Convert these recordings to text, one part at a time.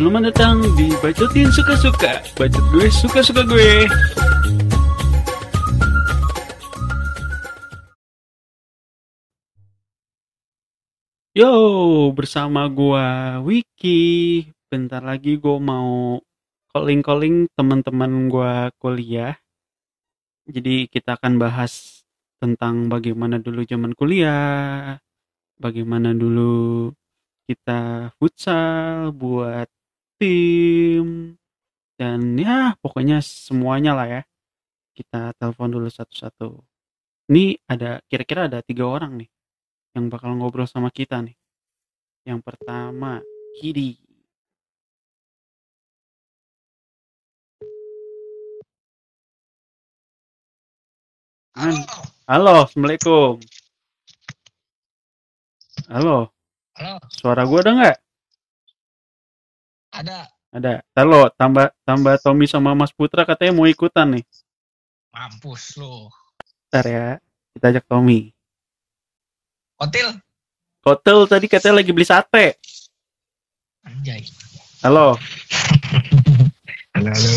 Selamat datang di Bacotin Suka-Suka Bacot gue suka-suka gue. Yo, bersama gua Wiki. Bentar lagi gua mau calling-calling teman-teman gua kuliah. Jadi kita akan bahas tentang bagaimana dulu zaman kuliah Bagaimana dulu kita futsal buat tim. Dan ya pokoknya semuanya lah ya. Kita telepon dulu satu-satu. Ini ada kira-kira ada tiga orang nih yang bakal ngobrol sama kita nih. Yang pertama Kidi. Halo. halo assalamualaikum. Halo. Halo, suara gua ada nggak ada ada halo tambah tambah Tommy sama Mas Putra katanya mau ikutan nih mampus lu. Ntar ya, kita ajak Tommy. Hotel Kotel tadi katanya lagi beli sate. anjay. Halo. Halo, halo.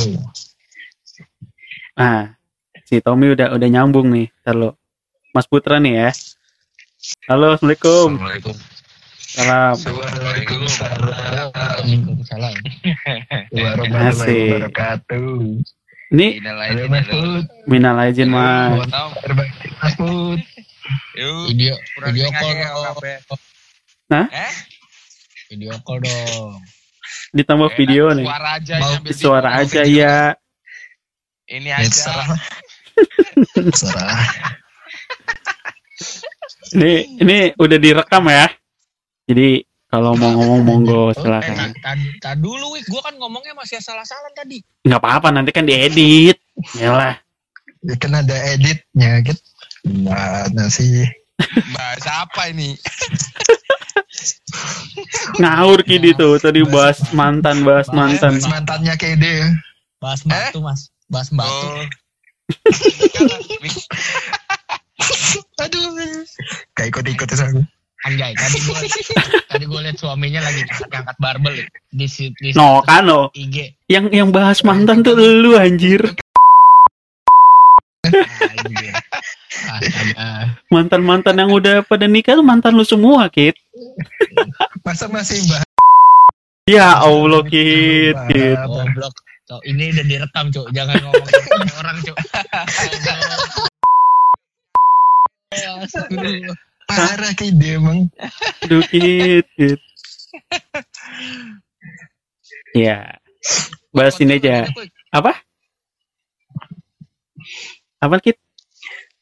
Nah, si Tommy udah udah nyambung nih. Halo. Mas Putra nih ya. Halo, Assalamualaikum. Assalamualaikum. Salam. Waalaikumsalam. Waalaikumsalam. Warahmatullahi wabarakatuh. Ini Halo Mas Put. minal aizin mas. Berbakti Mas Put. Video video call dong. Hah? Eh? Video call dong. Ditambah video nih. Suara aja Mau yang bikin Suara mau aja video. ya. Ini aja. Ini ini udah direkam ya. Jadi kalau mau ngomong monggo Eh, silakan. tadi tadi dulu wik, gua kan ngomongnya masih salah-salah tadi. Nggak apa-apa nanti kan diedit. Yalah. Ya kan ada editnya gitu. Mana sih? Bahasa apa ini? Ngawur Kidi tuh tadi bahas mantan bahas mantan. Mas mantannya Kede. Bahas batu, Mas. Bahas batu. Oh. Aduh. Kayak ikut-ikut aku. Anjay, tadi gua tadi gua lihat suaminya lagi angkat barbel ya. di si- di No kan no. IG. Yang yang bahas mantan tuh lu anjir. Anjir. Astaga. Mantan-mantan yang udah pada nikah tuh mantan lu semua, Kit. Masa masih bahas? Ya Allah, Kit, Kit. Goblok. Cok, ini udah direkam, Cok. Jangan ngomong orang, Cok. Parah Kede emang. Aduh, Kit. Ya, bahas ini aja. Apa? Apa, Kit?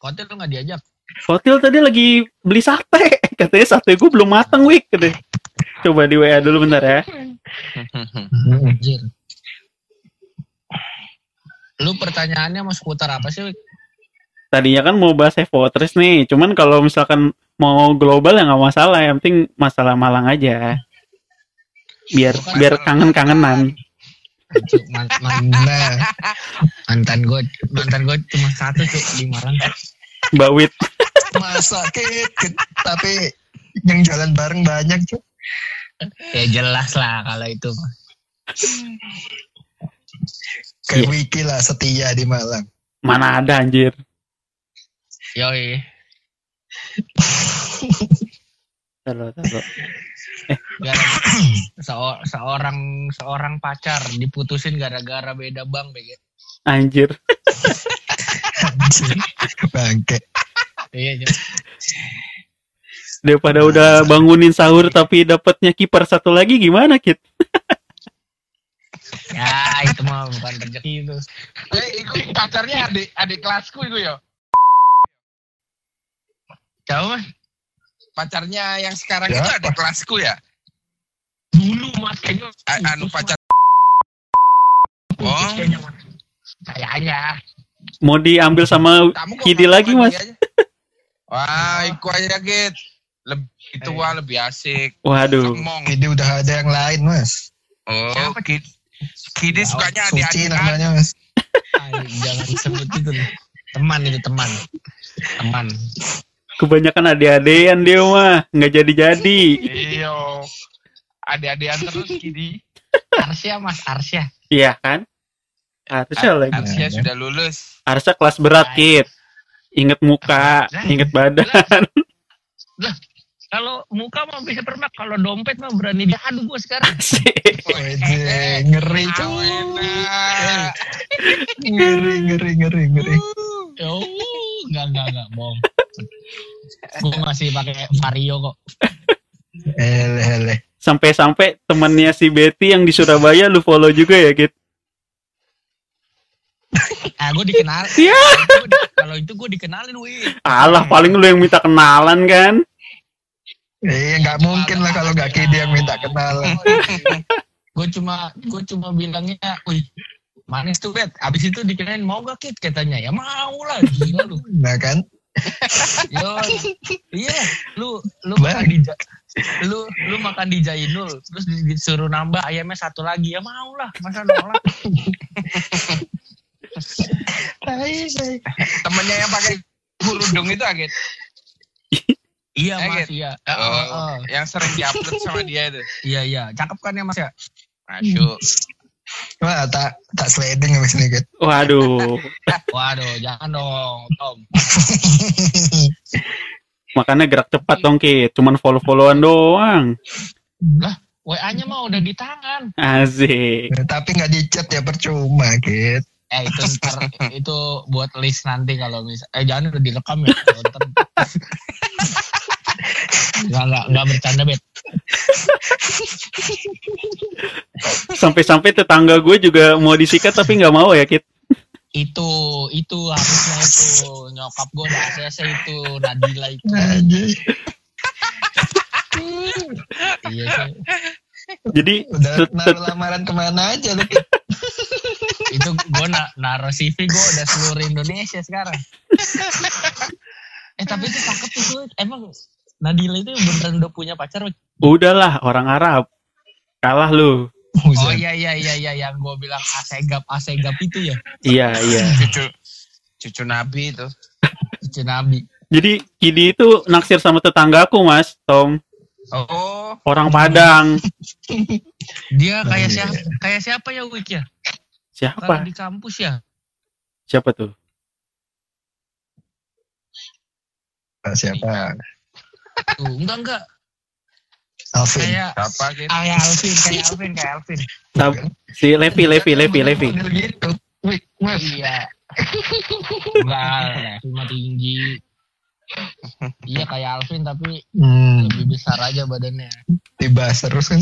Konten lu gak diajak. Hotel tadi lagi beli sate. Katanya sate gue belum matang, Wik. Katanya. Coba di WA dulu bentar ya. Anjir. Lu pertanyaannya mau seputar apa sih, Wik? Tadinya kan mau bahas Evotress nih. Cuman kalau misalkan mau global ya nggak masalah. Yang penting masalah Malang aja. Biar Bukan biar kangen-kangenan. Nah, mantan gue mantan gue cuma satu cuk di Malang Mbak Wit. masa. Tapi yang jalan bareng banyak cuy. ya jelas lah kalau itu. Kayak Iya. Wiki lah setia di Malang. Mana ada anjir. yoi Taruh, taruh. gara seo- seorang seorang pacar diputusin gara-gara beda bank BG. Anjir. Anjir. Bangke. iya. Daripada udah bangunin sahur tapi dapatnya kiper satu lagi gimana, Kit? ya itu mah bukan rezeki itu Eh, itu pacarnya adik adik kelasku itu ya. Jauh mas Pacarnya yang sekarang Ya, itu apa? kelasku ya. dulu mas kayaknya A- anu pacar. Mas. Oh. Kayaknya Mau diambil sama Kamu Kidi lagi, Mas. aja? Wah, iku aja Git. Lebih tua, lebih asik. Waduh. Kide udah ada yang lain mas. Oh, Kid. Kidi Tahu, sukanya Suci adik-adik namanya mas. Ay, jangan disebut itu teman itu teman teman Kebanyakan adik-adean dia mah nggak jadi-jadi. Iyo. Adik-adikan terus Kidi. Arsya Mas Arsya. Iya kan? Harusnya lagi. Arsya sudah lulus. Harusnya kelas berat, Kit. Ingat muka, ingat badan. Kalau muka mah bisa permak, kalau dompet mah berani diadu gue sekarang. Wede, ngeri cuy. Ngeri, ngeri, ngeri, ngeri. Oh, enggak enggak enggak, bohong. Gue masih pakai Vario kok. Hele, hele. Sampai-sampai temennya si Betty yang di Surabaya lu follow juga ya, Kit? Ah, gue dikenal. Iya. Kalau itu gue dikenalin, wih. Alah, paling lu yang minta kenalan kan? Iya, nggak mungkin lah kalau nggak Kidi yang minta kenalan. gue cuma gue cuma bilangnya, wih, manis tuh bet. Abis itu dikenalin mau gak kit katanya ya mau lah gila lu. Nah kan, Yo, iya, lu lu Bang. makan di lu lu makan di Jainul terus di- disuruh nambah ayamnya satu lagi ya mau lah masa nolak. Temennya yang pakai kerudung itu Agit. Iya Eh, mas Git. iya Oh, Oh, yang sering diupload sama dia itu. iya iya cakep kan ya mas ya Masuk. Wah, tak tak sliding habis ini, Kit. Waduh. waduh jangan dong Tom Makanya gerak cepat dong, Kit. Cuman follow-followan doang. lah WA nya mah udah di tangan Asik. Tapi nggak dicat ya percuma, Kit. eh itu ntar itu buat list nanti kalau misal eh jangan udah direkam ya Kalau ntar nggak nggak nggak bercanda bet Sampai-sampai tetangga gue juga mau disikat tapi nggak mau ya, Kit. itu itu harusnya itu. Nyokap gue udah ACC itu Nadila itu. Iya sih. Jadi Udah naruh lamaran ke mana aja lu, Kit. itu gue na naruh CV gue udah seluruh Indonesia sekarang. Eh tapi itu cakep itu emang Nadila itu beneran udah punya pacar udahlah orang Arab. Kalah lu. oh Buset. iya iya iya iya yang gue bilang asegap asegap itu ya Iya, iya. Cucu cucu Nabi itu. cucu Nabi Jadi Kidi itu naksir sama tetanggaku, Mas, Tom. Oh, Orang Padang. dia Oh, kayak iya. siapa kayak siapa ya Wik ya kalau Siapa? di kampus ya Siapa tuh? Siapa? Tuh enggak enggak Alvin. kayak siapa gitu? kayak Alvin kayak Alvin kayak Alvin Si Levi, Levi, Levi, Levi. Gitu. Iya enggak mah tinggi iya kayak Alvin tapi Hmm, lebih besar aja badannya dibahas terus kan.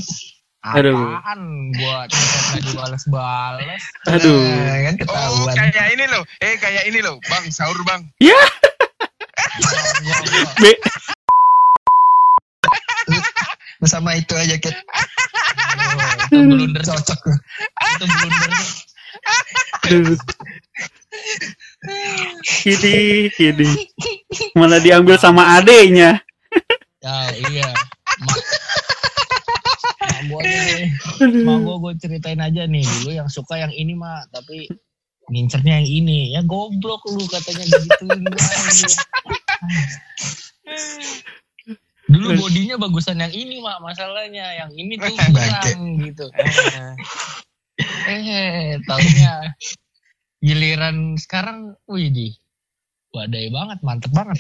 Aduh. Apaan chat nggak dibales-bales Aduh. Nah, kan Oh, ketahuan. kayak ini loh. Eh, kayak ini loh. Bang, sahur bang. Be Sama itu aja, Kit. itu blunder Cocok. itu blunder. Kidi, Kidi. Malah diambil sama adenya. ya iya mak mak gua gua ceritain aja nih dulu yang suka yang ini mah tapi ngincernya yang ini ya goblok lu katanya begituin dulu bodinya bagusan yang ini mak masalahnya yang ini tuh kurang gitu eh tahunya giliran sekarang wih di wadai banget mantep banget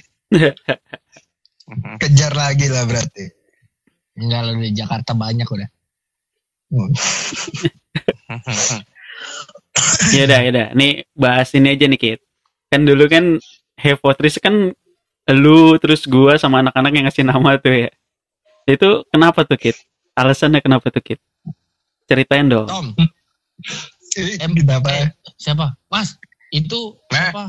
Kejar lagi lah berarti. enggak lo di Jakarta banyak udah Hmm. ya udah, ya udah. Nih bahas ini aja nih, Kit. Kan dulu kan Hevotris kan lu terus gua sama anak-anak yang ngasih nama tuh ya. Itu kenapa tuh, Kit? Alasannya kenapa tuh, Kit? Ceritain dong. Tom Eh, Em- Kenapa? eh, siapa? Mas, itu Nah. apa?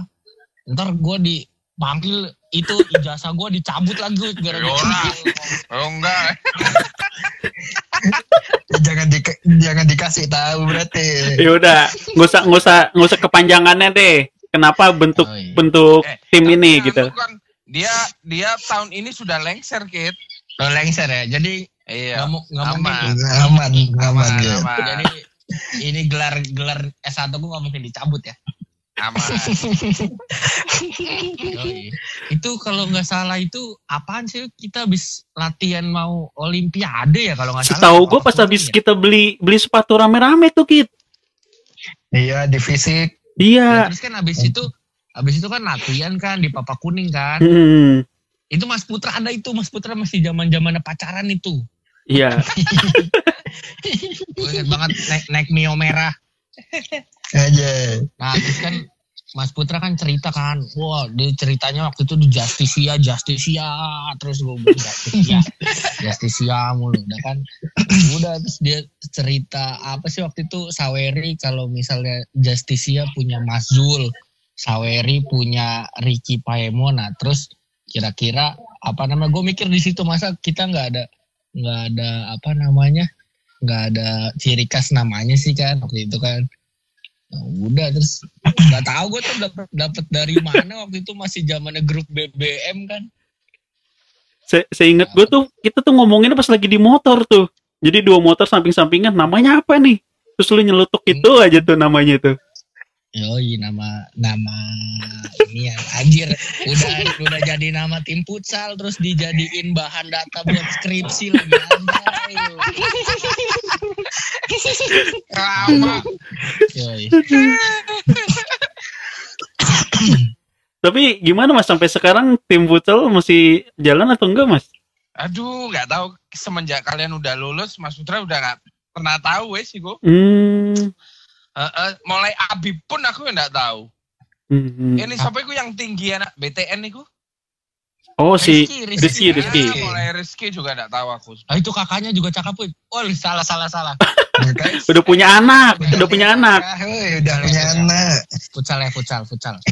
Ntar gue dipanggil itu ijazah gue dicabut lagi gara-gara Yora. Oh, enggak. jangan di, jangan dikasih tahu berarti. Ya udah, nggak usah nggak usah nggak usah kepanjangannya deh. Kenapa bentuk Oh, iya. bentuk Eh, tim ini kan gitu? kan, dia dia tahun ini sudah lengser, Kit. Lo lengser ya. Jadi Iya. nggak mu- nggak aman. mungkin. Aman, aman, Aman, ya. aman. Jadi ini gelar gelar S1 gue nggak mungkin dicabut ya. Aman. Itu kalau nggak salah itu apaan sih kita habis latihan mau olimpiade ya kalau nggak salah. Setahu gue pas habis ya? kita beli beli sepatu rame-rame tuh Kit. Iya di fisik. Ya, Iya. terus kan habis itu habis itu kan latihan kan di Papa Kuning kan. Hmm, Itu Mas Putra ada itu Mas Putra masih zaman-zaman pacaran itu. Iya. Gue inget banget naik, naik Mio merah. Aja. Nah terus kan Mas Putra kan cerita kan, wah dia ceritanya waktu itu di Justisia, Justisia, terus gue bilang Justisia, Justisia mulu, udah kan, udah terus dia cerita apa sih waktu itu Saweri kalau misalnya Justisia punya Mas Zul, Saweri punya Ricky Paemo, nah terus kira-kira apa namanya, gue mikir di situ masa kita nggak ada nggak ada apa namanya, nggak ada ciri khas namanya sih kan waktu itu kan. Nah, udah terus nggak tahu gue tuh dapet, dapet dari mana waktu itu masih zamannya grup BBM kan Se seingat gue tuh kita tuh ngomonginnya pas lagi di motor tuh. Jadi dua motor samping-sampingan namanya apa nih? Terus lu nyelutuk itu aja tuh namanya tuh. Yoi nama nama ini ya anjir udah udah jadi nama tim futsal terus dijadiin bahan data buat skripsi lagi anjay. Lama. Yoi. Tapi gimana mas sampai sekarang tim futsal masih jalan atau enggak mas? Aduh, nggak tahu semenjak kalian udah lulus, Mas Putra udah nggak pernah tahu wes sih gue. Hmm. Mulai Abi pun aku nggak tahu. Hmm. Ini siapa itu yang tinggi anak BTN itu? Oh si Rizky, Rizky Rizky. Ah, mulai Rizky juga nggak tahu aku. Ah, itu kakaknya juga cakep Wih. Oh salah salah salah Udah punya anak, udah punya anak. Ah, udah punya anak. futsal ya futsal futsal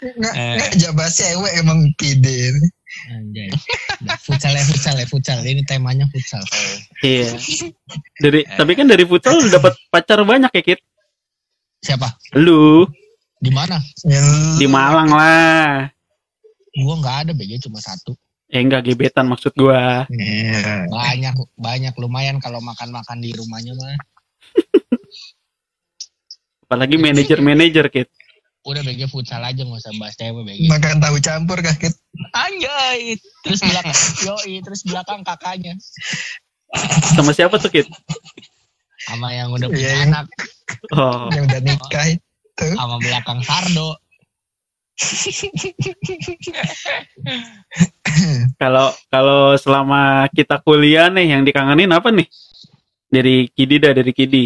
Nggak, Eh. nggak jabat cewek emang pide. Anjay Nah, futsal ya futsal ya futsal ini temanya futsal Iya. Dari tapi kan dari futsal lu dapat pacar banyak ya Kit? siapa Lu di mana Ya, di Malang lah. gua nggak ada BG cuma satu Eh enggak gebetan maksud gua. Iya. banyak banyak lumayan kalau makan makan di rumahnya mah Apalagi manajer-manajer Kit. Udah BG futsal aja nggak usah bahas cewek BG Makan tahu campur kah, Kit? anjay terus belakang yoi terus belakang kakaknya Sama siapa tuh Kit? sama yang udah punya Iya, yang- anak Oh. Yang udah nikah itu. sama belakang Sardo Kalau kalau selama kita kuliah nih yang dikangenin apa nih? Dari Kidi dah dari Kidi.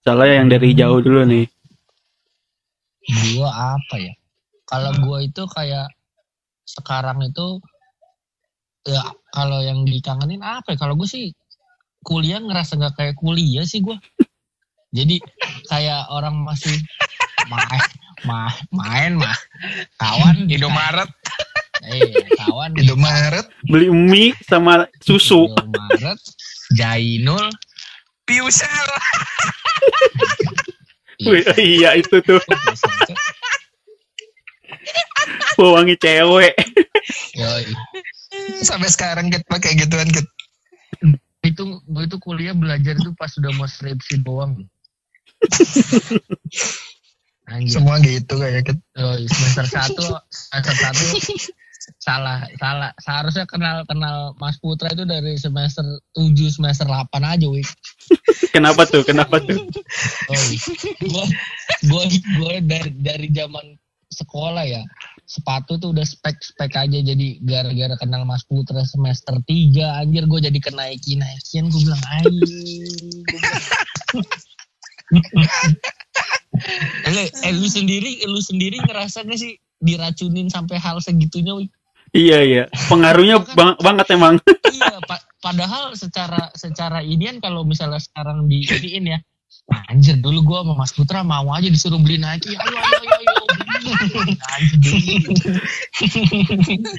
Soalnya yang dari jauh dulu nih. Gua apa ya kalau gua itu kayak sekarang itu ya kalau yang dikangenin apa ya kalau gue sih kuliah ngerasa nggak kayak kuliah sih gua jadi kayak orang masih main ma- main mah kawan di Indomaret. eh kawan di Indomaret. Beli mie sama susu. Indomaret Jainul Piusel. Wih, iya itu tuh pewangi cewek. Yoi. Sampai sekarang Kit pakai gituan, Kit. itu gue itu kuliah belajar itu pas sudah mau skripsi doang Anjir. Semua gitu kayak Kit. Oh, semester satu, semester satu salah, salah. Seharusnya kenal kenal Mas Putra itu dari semester 7 semester 8 aja, wih. Kenapa tuh? Kenapa tuh? Oh, gua, gua, gua dari dari zaman sekolah ya sepatu tuh udah spek spek aja jadi gara-gara kenal Mas Putra semester 3 anjir gue jadi kenaiki naikian gue bilang bilang. eh, lu sendiri lu sendiri ngerasa gak sih diracunin sampai hal segitunya Wi? Iya iya. Pengaruhnya bang- banget emang. iya pa- padahal secara secara inian kalau misalnya sekarang di iniin ya anjir dulu gua sama Mas Putra mau aja disuruh beli Nike ayo ayo ayo, ayo. Anjir, beli.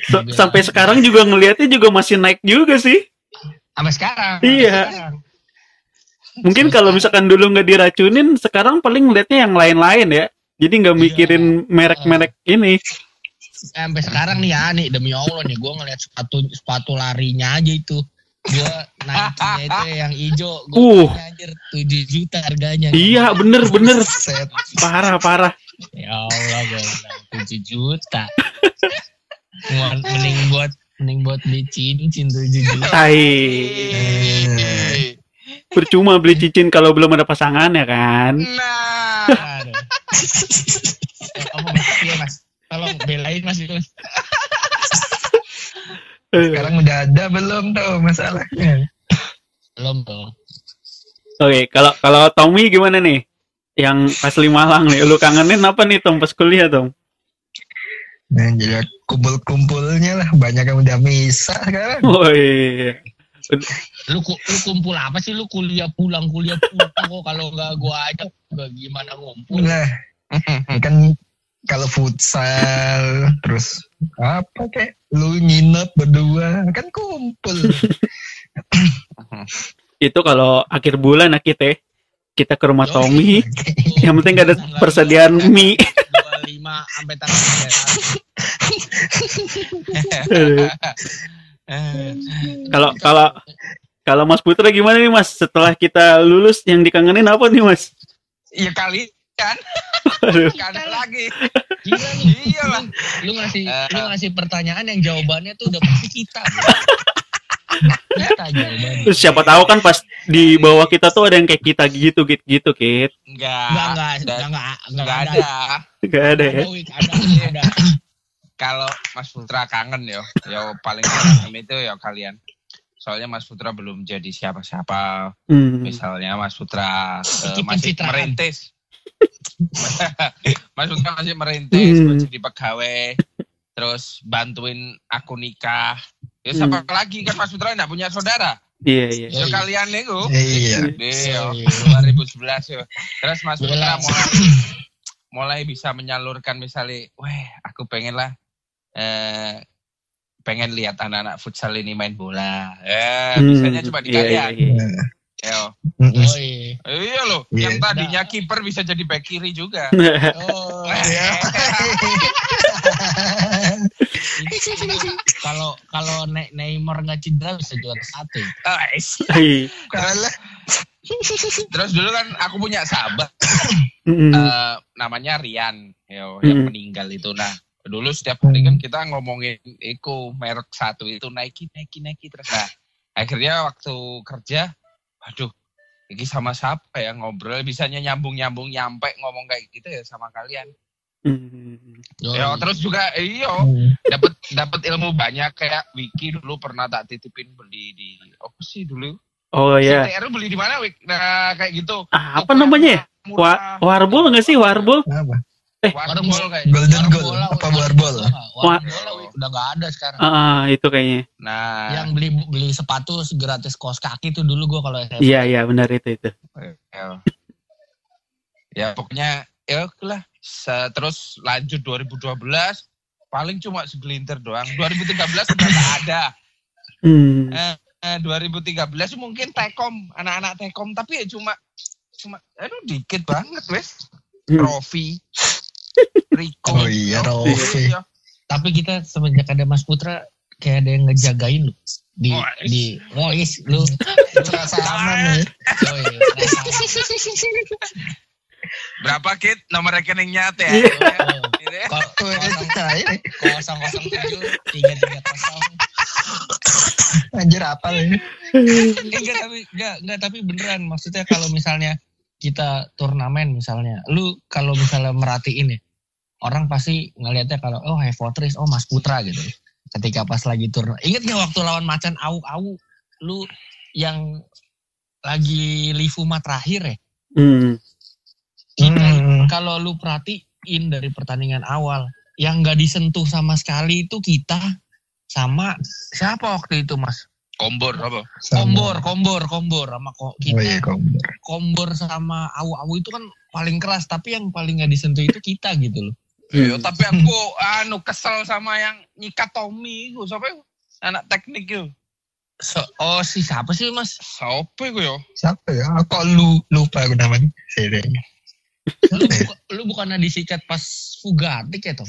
S- Sampai sekarang juga ngelihatnya juga masih naik juga sih. sampai sekarang Iya. sampai sekarang. Mungkin kalau misalkan dulu nggak diracunin, sekarang paling ngelihatnya yang lain-lain ya. Jadi nggak Iya. mikirin merek-merek ini. Sampai sekarang nih ya nih demi Allah nih gua ngeliat sepatu sepatu larinya aja itu Gua Nike-nya itu yang hijau. Gua Uh. anjir 7 juta harganya. Iya, bener bener. Set. Parah parah. Ya Allah, gue bilang 7 juta. Mending buat mending buat beli cincin 7 juta. Eh. Percuma beli cincin kalau belum ada pasangan ya kan? Nah, Aduh. Kamu mas, iya mas. Tolong belain mas itu. Mas. Eh, Sekarang udah ada belum tuh masalahnya. Belum dong. Oke, kalau kalau Tommy gimana nih? Yang asli Malang nih, lu kangenin apa nih Tom pas kuliah Tom? Nah, jadi kumpul-kumpulnya lah. Banyak yang udah misah sekarang. Woi, Lu, ku- lu kumpul apa sih? Lu kuliah pulang, kuliah pulang. Kok kalau nggak gua ajak, gua gimana ngumpul? Nah, kan kalau futsal terus apa kayak lu nginep berdua kan kumpul. itu kalau akhir bulan nah kita kita ke rumah Tommy, yang penting gak ada persediaan mie. 25 sampai tanggal 3. Kalau kalau kalau Mas Putra gimana nih Mas? Setelah kita lulus yang dikangenin apa nih Mas? ya kali kan, Aduh. kan lagi. Gila nih. Iyalah. Lu ngasih Eh. lu ngasih pertanyaan yang jawabannya tuh udah pasti kita. bro. kita jawabannya. Terus siapa tahu kan pas di bawah kita tuh ada yang kayak kita gitu gitu gitu Kit. Enggak. Enggak, enggak, enggak, enggak, enggak, Enggak ada. ada. Gak ada ya. Ada, Wik, ada, ada. Kalau Mas Putra kangen ya, ya paling kangen itu ya kalian. Soalnya Mas Putra belum jadi siapa-siapa. Hmm. Misalnya Mas Putra eh, masih merintis. Mas masih merintis, Hmm. mau jadi pegawai. Terus bantuin aku nikah. Ya siapa lagi kan Mas Putra enggak punya saudara. Iya iya. Ya Iya. kalian nih Iya. Iya, Iya. 2011 ya. Terus Mas Putra mulai mulai bisa menyalurkan misalnya, weh aku pengen lah eh pengen lihat anak-anak futsal ini main bola. Eh, Hmm, bisanya cuma di iya, kalian. iya, iya. Yo. Mm-mm. Oh, iya. Iya loh, Iya. yang tadinya kiper bisa jadi back kiri juga. Oh, Iya. kalau kalau Ne- Neymar nggak cedera bisa juara satu. Iya. Terus dulu kan aku punya sahabat eh, namanya Rian, yo, yang meninggal itu. Nah, dulu setiap hari kan kita ngomongin Eko merek satu itu Nike, Nike, Nike terus. Nah, akhirnya waktu kerja, aduh, ini sama siapa ya ngobrol bisanya nyambung nyambung nyampe ngomong kayak gitu ya sama kalian. Mm. Ya terus juga iyo Hmm. dapat dapat ilmu banyak kayak Wiki dulu pernah tak titipin beli di apa sih dulu? Oh ya. CTR beli di mana Wik? Nah kayak gitu. Ah, apa namanya ya? Wa. Warbol nggak sih Warbol? Apa? Warbol kayak Golden gitu. Goal. Apa Warbol? Warbol udah nggak ada sekarang. Ah itu kayaknya. Nah, Yang beli beli sepatu gratis kos kaki tuh dulu gua kalau SMA. Iya iya benar itu itu. ya, ya pokoknya ya lah. Terus lanjut 2012 paling cuma segelintir doang. 2013 udah nggak ada. Hmm. Eh, eh, 2013 mungkin Tekom, anak-anak Tekom tapi ya cuma cuma aduh dikit banget wes. Hmm. Rofi. Rico. Oh iya, Rofi. Iya. Tapi kita semenjak ada Mas Putra kayak ada yang ngejagain lu di Oh, is. di Mois lu Terasa aman nih. Oh, iya. Berapa kit nomor rekeningnya teh? Iya. Oh, Gitu ya. nah, kosong kosong tujuh tiga tiga kosong anjir apa ini? enggak tapi enggak enggak tapi beneran maksudnya kalau misalnya kita turnamen misalnya lu kalau misalnya merhatiin ya orang pasti ngelihatnya kalau oh Hevotris oh Mas Putra gitu. Ketika pas lagi turnamen inget nggak waktu lawan macan au au lu yang lagi Livuma terakhir ya? Hmm. kita Hmm. kalau lu perhatiin dari pertandingan awal yang nggak disentuh sama sekali itu kita sama siapa waktu itu mas? Kombor apa? kombor kombor kombor sama kok Oh iya, kita kombor. kombor sama awu awu itu kan paling keras tapi yang paling nggak disentuh itu kita gitu loh Iya, tapi aku anu kesel sama yang nyikat Tommy iku. Siapa iku? Anak teknik itu. So- oh si siapa sih mas Siapa iku yo? Siapa ya? Kok lu lupa aku namanya? Serinya. lu, buka- lu bukannya disikat pas Fugatik ya Tom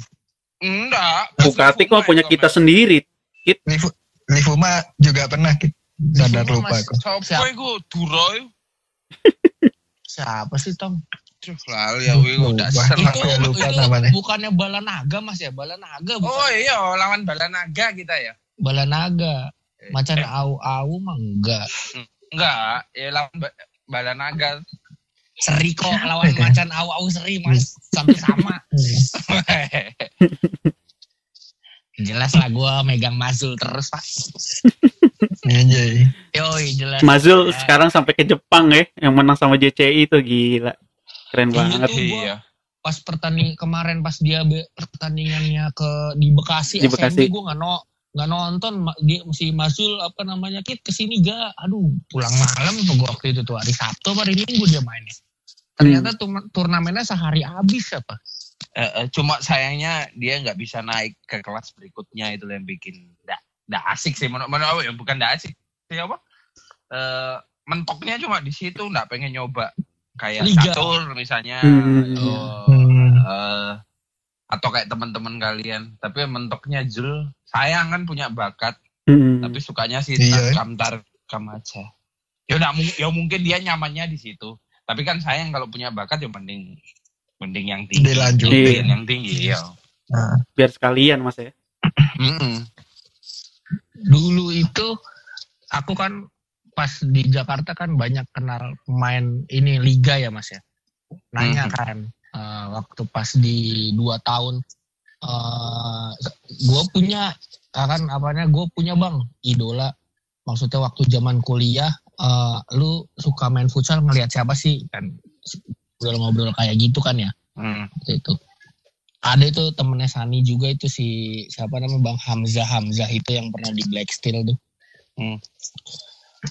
Enggak. Bukatik mah punya kita sendiri. Lifu, Livuma juga pernah Kit. Sadar lupa Mas. aku. Sopo Siap. iku Duroy? Siapa sih Tom? Lali aku iku udah seneng. itu, ya, lupa itu namanya. bukannya Balanaga mas ya? Balanaga bukan? Oh iya, lawan Balanaga kita ya. Balanaga. Eh, Macan eh, au-au mah enggak. enggak, ya lawan ba Balanaga. Seri kok lawan macan au-au seri mas. Satu sama. Jelas lah gue megang Mazul terus pak. Anjay. Yoi jelas. Mazul Ya. sekarang sampai ke Jepang ya, yang menang sama JCI itu gila. Keren Iya banget. gua- Iya. Pas pertanding kemarin pas dia be- pertandingannya ke di Bekasi, Di Bekasi. Gue nggak no nggak nonton. Dia si Mazul apa namanya kit ke sini ga. Aduh pulang malam tuh gua waktu itu tuh hari Sabtu apa hari Minggu dia mainnya. Ternyata tur- turnamennya sehari habis apa? Eh, eh, cuma sayangnya dia nggak bisa naik ke kelas berikutnya itu yang bikin nggak nggak asik sih. Menurut menurut aku ya bukan nggak asik sih apa? Eh, mentoknya cuma di situ nggak pengen nyoba kayak Liga. catur misalnya Hmm. atau Hmm. eh, atau kayak teman-teman kalian tapi mentoknya Jul sayang kan punya bakat Hmm. tapi sukanya sih Iya. tarkam tarkam aja ya udah ya mungkin dia nyamannya di situ tapi kan sayang kalau punya bakat ya mending mending yang tinggi Dilanjutin. Mending yang tinggi ya Nah, Biar sekalian mas ya. Mm-mm. dulu itu aku kan pas di Jakarta kan banyak kenal pemain ini liga ya mas ya? Nanya Mhm. kan eh, waktu pas di dua tahun eh gue punya akan apanya gue punya bang idola. Maksudnya waktu zaman kuliah eh, lu suka main futsal ngelihat siapa sih? Kan ngobrol-ngobrol kayak gitu kan ya? Mm. waktu itu. Ada itu temennya Sani juga itu si siapa namanya Bang Hamzah. Hamzah itu yang pernah di Black Steel tuh. Hmm.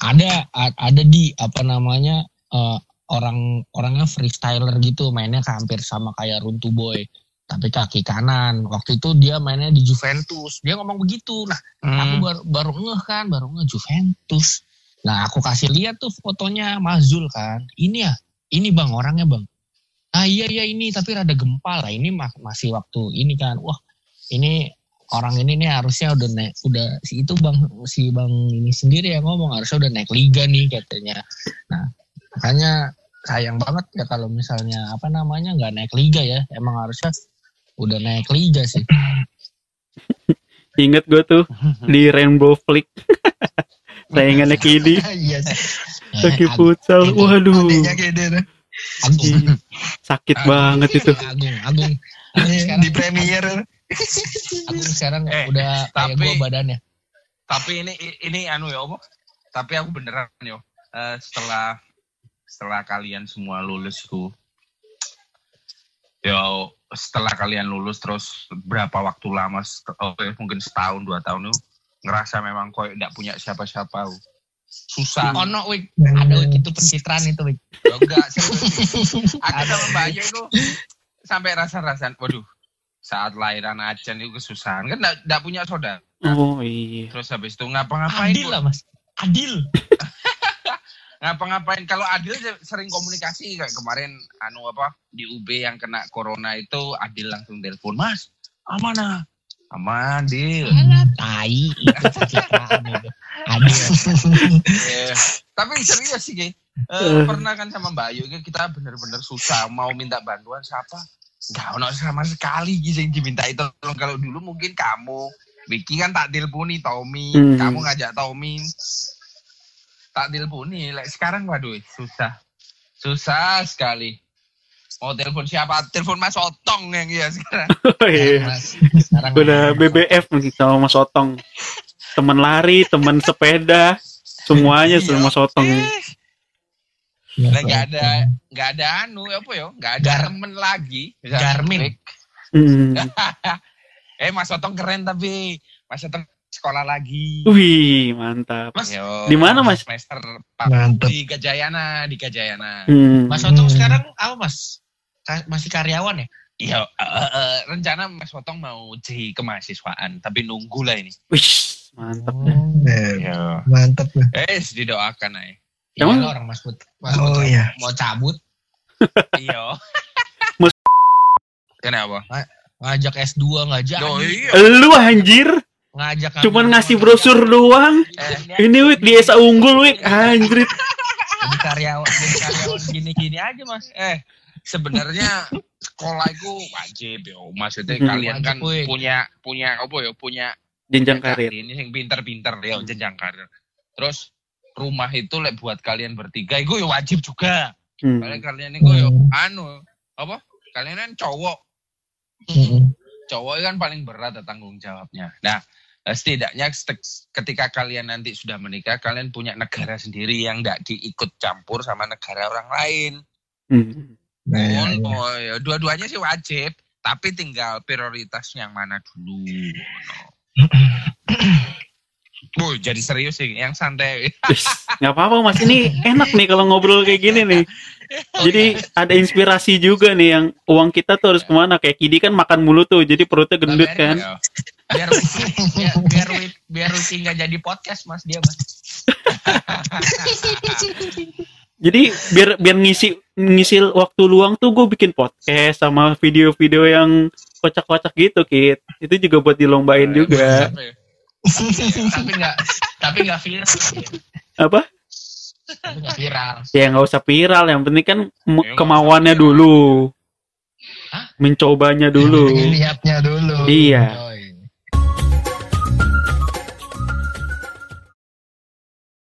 Ada ada di apa namanya eh, orang orangnya freestyler gitu mainnya hampir sama kayak Runtu Boy tapi kaki kanan. Waktu itu dia mainnya di Juventus. Dia ngomong begitu. Nah aku Mm. baru baru ngeh kan baru ngeh Juventus. Nah aku kasih lihat tuh fotonya Mazul kan. Ini ya ini bang orangnya bang. Ah iya iya ini tapi rada gempal lah. Ini ma- masih waktu ini kan. Wah ini orang ini nih harusnya udah naik udah si itu bang si bang ini sendiri yang ngomong harusnya udah naik liga nih katanya. Nah makanya sayang banget ya kalau misalnya apa namanya nggak naik liga ya. Emang harusnya udah naik liga sih. Ingat gue tuh di Rainbow Flick. Saingannya Kidi, Iya sih. lagi Ag- futsal. Waduh, sakit banget itu. Agung Agung Iya, Di premier. Agung sekarang Eh, udah kayak tapi- gua badannya. Tapi ini ini anu ya Om tapi aku beneran yo Eh, setelah setelah kalian semua lulus ku yo setelah kalian lulus terus berapa waktu lama oh, ya, mungkin setahun dua tahun tuh ngerasa memang kok tidak punya siapa-siapa susah. Ono wik. Ada wik itu pencitraan itu wik. Ya enggak. Aku sama Mbak Ayu itu sampai rasa-rasan, waduh, saat lahiran Ajan itu kesusahan kan enggak, enggak punya saudara. Oh iya. Terus habis itu ngapa-ngapain? adil lah mas adil Ngapa-ngapain? Kalau Adil sering komunikasi kayak kemarin anu apa di UB yang kena corona itu Adil langsung telepon, "Mas, aman ah?" Aman, Adil. Alah, tai itu pencitraan itu adil Tapi serius sih. Eh, pernah kan sama Mbak Ayu kita bener-bener susah mau minta bantuan siapa? Enggak ono sama sekali Ki yang diminta itu. Kalau dulu mungkin kamu, Vicky kan tak teleponi Tommy, Hmm. kamu ngajak Tommy. Tak teleponi, like, sekarang waduh susah. Susah sekali. Mau telepon siapa? Telepon Mas Otong yang iya sekarang. Oh, iya. Mas, sekarang Udah BBF nih sama Mas Otong. Temen lari, temen sepeda, semuanya Iya. sama Mas Otong. Eh, Lah nggak ada nggak ada anu apa ya nggak ada Gar- temen lagi Garmin. Hmm. eh Mas Otong keren tapi Mas Otong sekolah lagi Wih, mantap. Mas, Yo, di mana, Mas? semester Mantap. di Gajayana di Gajayana Hmm. Mas Otong sekarang apa mas Ka- masih karyawan ya iya eh, eh, rencana Mas Otong mau jadi kemahasiswaan tapi nunggu lah ini Wih, mantap. Eh, Iya. Mantap. tuh. eh didoakan aja Emang- lah, orang Mas Put Mas Oh iya. mau cabut iya Mas- kenapa ngajak S2 nggak jadi Yo, iya. Lu anjir. ngajak Cuman ngasih brosur doang. Eh, Ini wik di Esa Unggul wik. Anjrit. jadi karyawan jadi karyawan gini-gini aja mas Eh, sebenarnya sekolah itu wajib ya. Maksudnya Hmm. kalian Wajib, kan wih. punya punya apa ya? Punya Jenjang karir. Ini yang pinter-pinter ya jenjang karir. Terus rumah itu lek buat kalian bertiga itu ya wajib juga. Hmm. Kalian kalian itu ya Hmm. anu apa? Kalian kan cowok. Mm-mm. Cowok kan paling berat tanggung jawabnya. Nah, setidaknya ketika kalian nanti sudah menikah, kalian punya negara sendiri yang tidak diikut campur sama negara orang lain. Hmm. Nah, ya, ya. Oh, ya, dua-duanya sih wajib, tapi tinggal prioritas yang mana dulu. Bu, jadi serius sih, yang santai. Nggak apa-apa mas ini enak nih kalau ngobrol kayak gini nih. Jadi ada inspirasi juga nih yang uang kita tuh harus ke mana kayak Kidi kan makan mulu tuh jadi perutnya gendut kan. Ya. biar biar biar biar nggak jadi podcast mas dia mas Jadi biar biar ngisi ngisi waktu luang tuh gue bikin podcast sama video-video yang kocak-kocak gitu Kit. Itu juga buat dilombain juga. Tapi nggak tapi nggak viral Apa? tapi nggak viral Ya nggak usah viral yang penting kan Ya, kemauannya dulu. Hah? Mencobanya dulu. niatnya dulu. Iya. oh